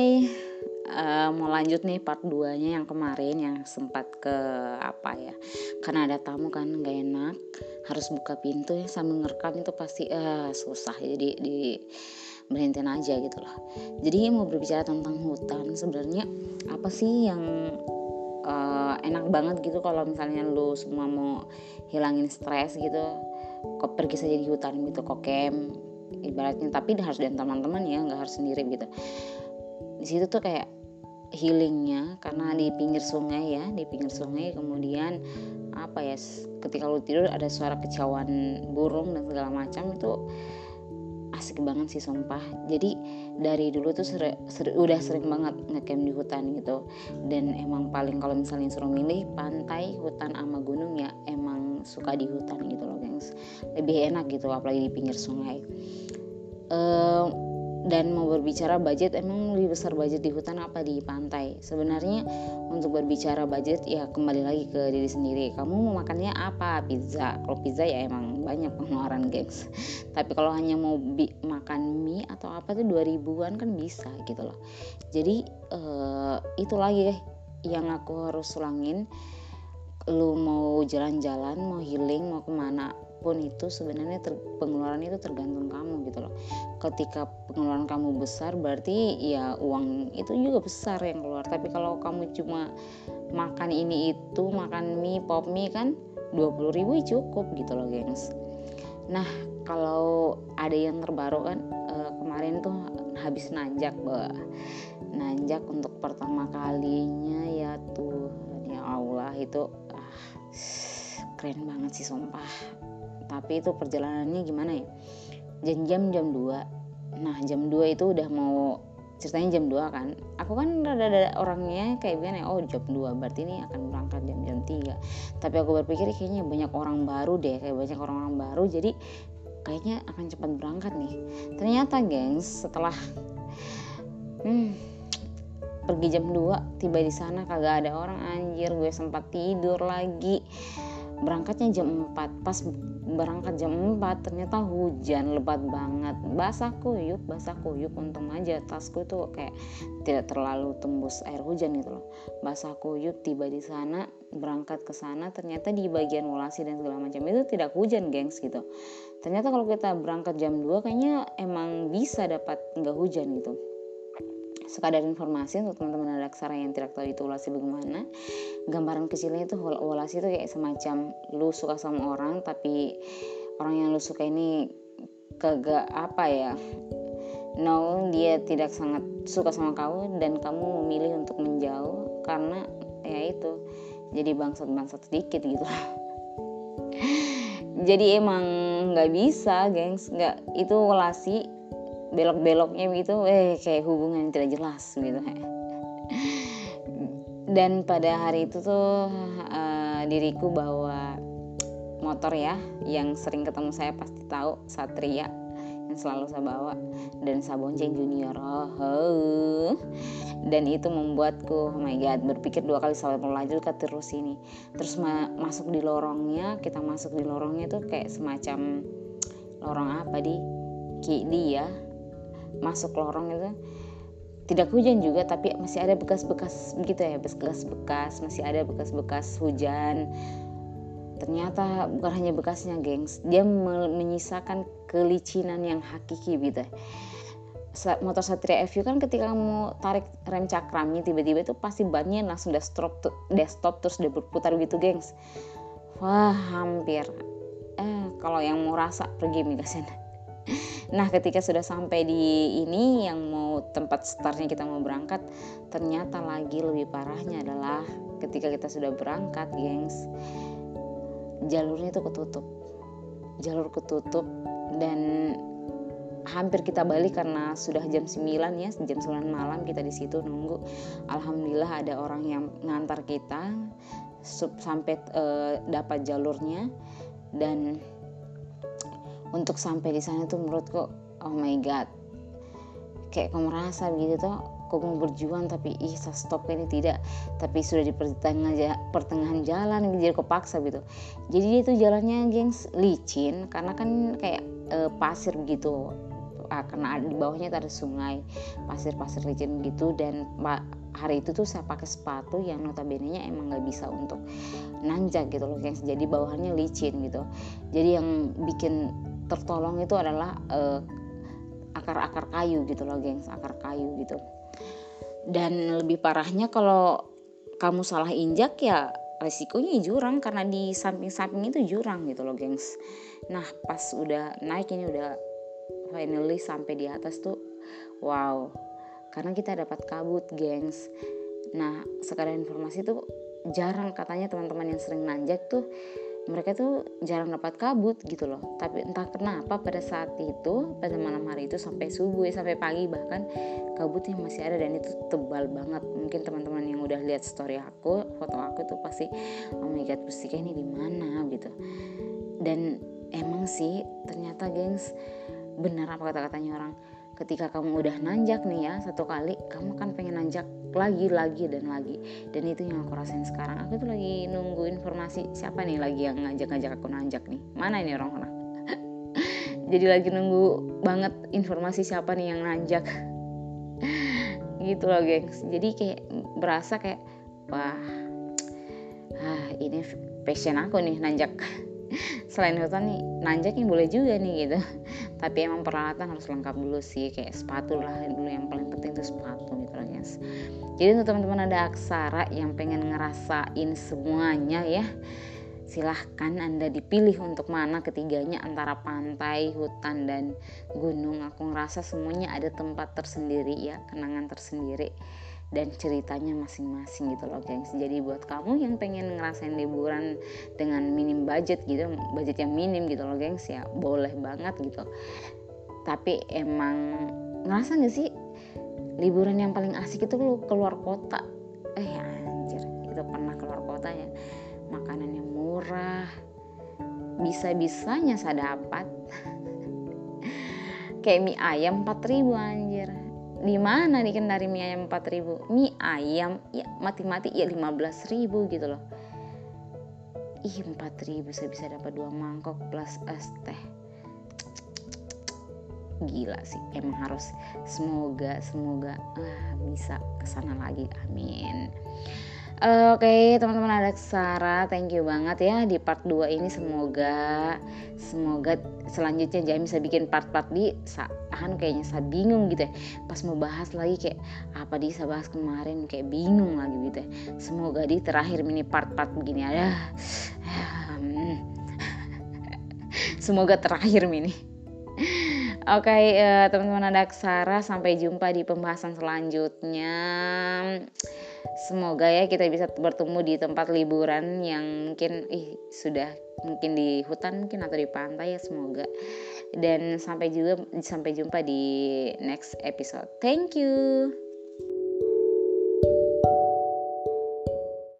Hai, uh, mau lanjut nih part 2 nya yang kemarin yang sempat ke apa ya? Karena ada tamu kan gak enak. Harus buka pintu ya sambil ngerekam itu pasti uh, susah. Jadi di berhentiin aja gitu loh jadi mau berbicara tentang hutan sebenarnya apa sih yang uh, enak banget gitu kalau misalnya lu semua mau hilangin stres gitu? Kok pergi saja di hutan gitu kok camp ibaratnya. Tapi harus dengan teman-teman ya nggak harus sendiri gitu di situ tuh kayak healingnya karena di pinggir sungai ya di pinggir sungai kemudian apa ya ketika lu tidur ada suara kecauan burung dan segala macam itu asik banget sih sumpah. Jadi dari dulu tuh seri, seri, udah sering banget ngecamp di hutan gitu. Dan emang paling kalau misalnya suruh milih pantai hutan ama gunung ya emang suka di hutan gitu loh gengs. Lebih enak gitu apalagi di pinggir sungai dan mau berbicara budget emang lebih besar budget di hutan apa di pantai? Sebenarnya untuk berbicara budget ya kembali lagi ke diri sendiri. Kamu mau makannya apa? Pizza. Kalau pizza ya emang banyak pengeluaran gengs. Tapi kalau hanya mau makan mie atau apa tuh 2000-an kan bisa gitu loh. Jadi uh, itu lagi yang aku harus ulangin. Lu mau jalan-jalan mau healing mau ke mana pun itu sebenarnya ter, pengeluaran itu tergantung kamu gitu loh. Ketika pengeluaran kamu besar berarti ya uang itu juga besar yang keluar. Tapi kalau kamu cuma makan ini itu makan mie pop mie kan 20 ribu ya cukup gitu loh gengs. Nah kalau ada yang terbaru kan uh, kemarin tuh habis nanjak bah nanjak untuk pertama kalinya ya tuh ya Allah itu ah, keren banget sih sumpah tapi itu perjalanannya gimana ya? Jam jam jam 2 nah jam 2 itu udah mau ceritanya jam 2 kan. Aku kan rada ada orangnya kayak gimana ya oh jam 2 berarti ini akan berangkat jam jam 3 tapi aku berpikir kayaknya banyak orang baru deh kayak banyak orang-orang baru jadi kayaknya akan cepat berangkat nih. Ternyata gengs setelah hmm, pergi jam 2 tiba di sana kagak ada orang anjir gue sempat tidur lagi berangkatnya jam 4 pas berangkat jam 4 ternyata hujan lebat banget. Basah kuyup basah kuyup. Untung aja tasku tuh kayak tidak terlalu tembus air hujan gitu loh. Basah kuyup tiba di sana berangkat ke sana ternyata di bagian volasi dan segala macam itu tidak hujan gengs gitu. Ternyata kalau kita berangkat jam 2 kayaknya emang bisa dapat nggak hujan gitu sekadar informasi untuk teman-teman aksara yang tidak tahu itu ulasi bagaimana. Gambaran kecilnya itu ulasi itu kayak semacam lu suka sama orang tapi orang yang lu suka ini kagak apa ya no dia tidak sangat suka sama kamu dan kamu memilih untuk menjauh karena ya itu jadi bangsat-bangsat sedikit gitu. Jadi emang nggak bisa gengs nggak itu ulasi belok-beloknya begitu eh kayak hubungan yang tidak jelas gitu. Dan pada hari itu tuh uh, diriku bawa motor ya yang sering ketemu saya pasti tahu Satria yang selalu saya bawa dan Sabonceng Junior. Oh, dan itu membuatku oh my god berpikir dua kali mau lanjut ke terus ini. Terus ma masuk di lorongnya kita masuk di lorongnya tuh kayak semacam lorong apa di? Ki ya masuk lorong itu. Tidak hujan juga tapi masih ada bekas-bekas begitu ya bekas-bekas masih ada bekas-bekas hujan. Ternyata bukan hanya bekasnya gengs. Dia menyisakan kelicinan yang hakiki gitu. Motor Satria FU kan ketika kamu tarik rem cakramnya tiba-tiba itu pasti bannya langsung udah stop terus udah berputar gitu gengs. Wah hampir. Eh kalau yang mau rasa pergi migasen Nah, ketika sudah sampai di ini yang mau tempat startnya kita mau berangkat, ternyata lagi lebih parahnya adalah ketika kita sudah berangkat, gengs, jalurnya itu ketutup. Jalur ketutup dan hampir kita balik karena sudah jam 9 ya, jam 9 malam kita di situ nunggu. Alhamdulillah ada orang yang ngantar kita sampai uh, dapat jalurnya dan untuk sampai di sana tuh menurutku oh my god. Kayak kamu merasa begitu tuh kok mau berjuang tapi ih saya stop ini tidak. Tapi sudah di pertengahan, pertengahan jalan jadi kepaksa gitu. Jadi dia tuh jalannya gengs licin karena kan kayak e, pasir begitu. Ah, karena di bawahnya ada sungai pasir-pasir licin gitu. Dan hari itu tuh saya pakai sepatu yang notabene nya emang nggak bisa untuk nanjak gitu loh guys jadi bawahannya licin gitu. Jadi yang bikin tertolong itu adalah uh, akar-akar kayu gitu loh gengs akar kayu gitu. Dan lebih parahnya kalau kamu salah injak ya resikonya jurang karena di samping-samping itu jurang gitu loh gengs. Nah pas udah naik ini udah finally sampai di atas tuh wow. Karena kita dapat kabut gengs. Nah sekarang informasi tuh jarang katanya teman-teman yang sering nanjak tuh mereka tuh jarang dapat kabut gitu loh. Tapi entah kenapa pada saat itu pada malam hari itu sampai subuh ya, sampai pagi bahkan kabutnya masih ada dan itu tebal banget. Mungkin teman-teman yang udah lihat story aku foto aku tuh pasti oh my god Pustika ini di mana? gitu. Dan emang sih ternyata gengs benar apa kata-katanya orang ketika kamu udah nanjak nih ya satu kali kamu kan pengen nanjak lagi lagi dan lagi. Dan itu yang aku rasain sekarang. Aku tuh lagi nunggu informasi siapa nih lagi yang ngajak-ngajak aku nanjak nih? Mana ini orang-orang? Jadi lagi nunggu banget informasi siapa nih yang nanjak. Gitu loh gengs. Jadi kayak berasa kayak wah ah, ini passion aku nih nanjak. Selain hutan nih nanjaknya boleh juga nih gitu tapi emang peralatan harus lengkap dulu sih kayak sepatu lah dulu yang paling penting tuh sepatu gitu loh guys. Jadi untuk teman-teman ada aksara yang pengen ngerasain semuanya ya silahkan anda dipilih untuk mana ketiganya antara pantai, hutan, dan gunung. Aku ngerasa semuanya ada tempat tersendiri ya kenangan tersendiri dan ceritanya masing-masing gitu loh gengs. Jadi buat kamu yang pengen ngerasain liburan dengan minim budget gitu budget yang minim gitu loh gengs ya boleh banget gitu. Tapi emang ngerasa gak sih liburan yang paling asik itu lu keluar kota? Eh anjir itu pernah keluar kota ya makanannya murah bisa-bisanya saya dapat kayak mie ayam 4000 anjir di mana nih kendari mie ayam 4000 mie ayam ya mati-mati ya 15000 gitu loh. Ih 4000 saya bisa dapat dua mangkok plus es teh. Gila sih emang harus semoga semoga ah, bisa ke sana lagi. Amin Oke okay, teman-teman ada Sarah. Thank you banget ya di part 2 ini. Semoga semoga selanjutnya jangan bisa bikin part-part di saat kayaknya saya bingung gitu ya. Pas mau bahas lagi kayak apa di saya bahas kemarin kayak bingung lagi gitu ya. Semoga di terakhir mini part-part begini ada semoga terakhir mini. Oke okay, uh, eh, teman-teman ada Sarah. Sampai jumpa di pembahasan selanjutnya semoga ya kita bisa bertemu di tempat liburan yang mungkin ih sudah mungkin di hutan mungkin atau di pantai ya semoga. Dan sampai juga sampai jumpa di next episode. Thank you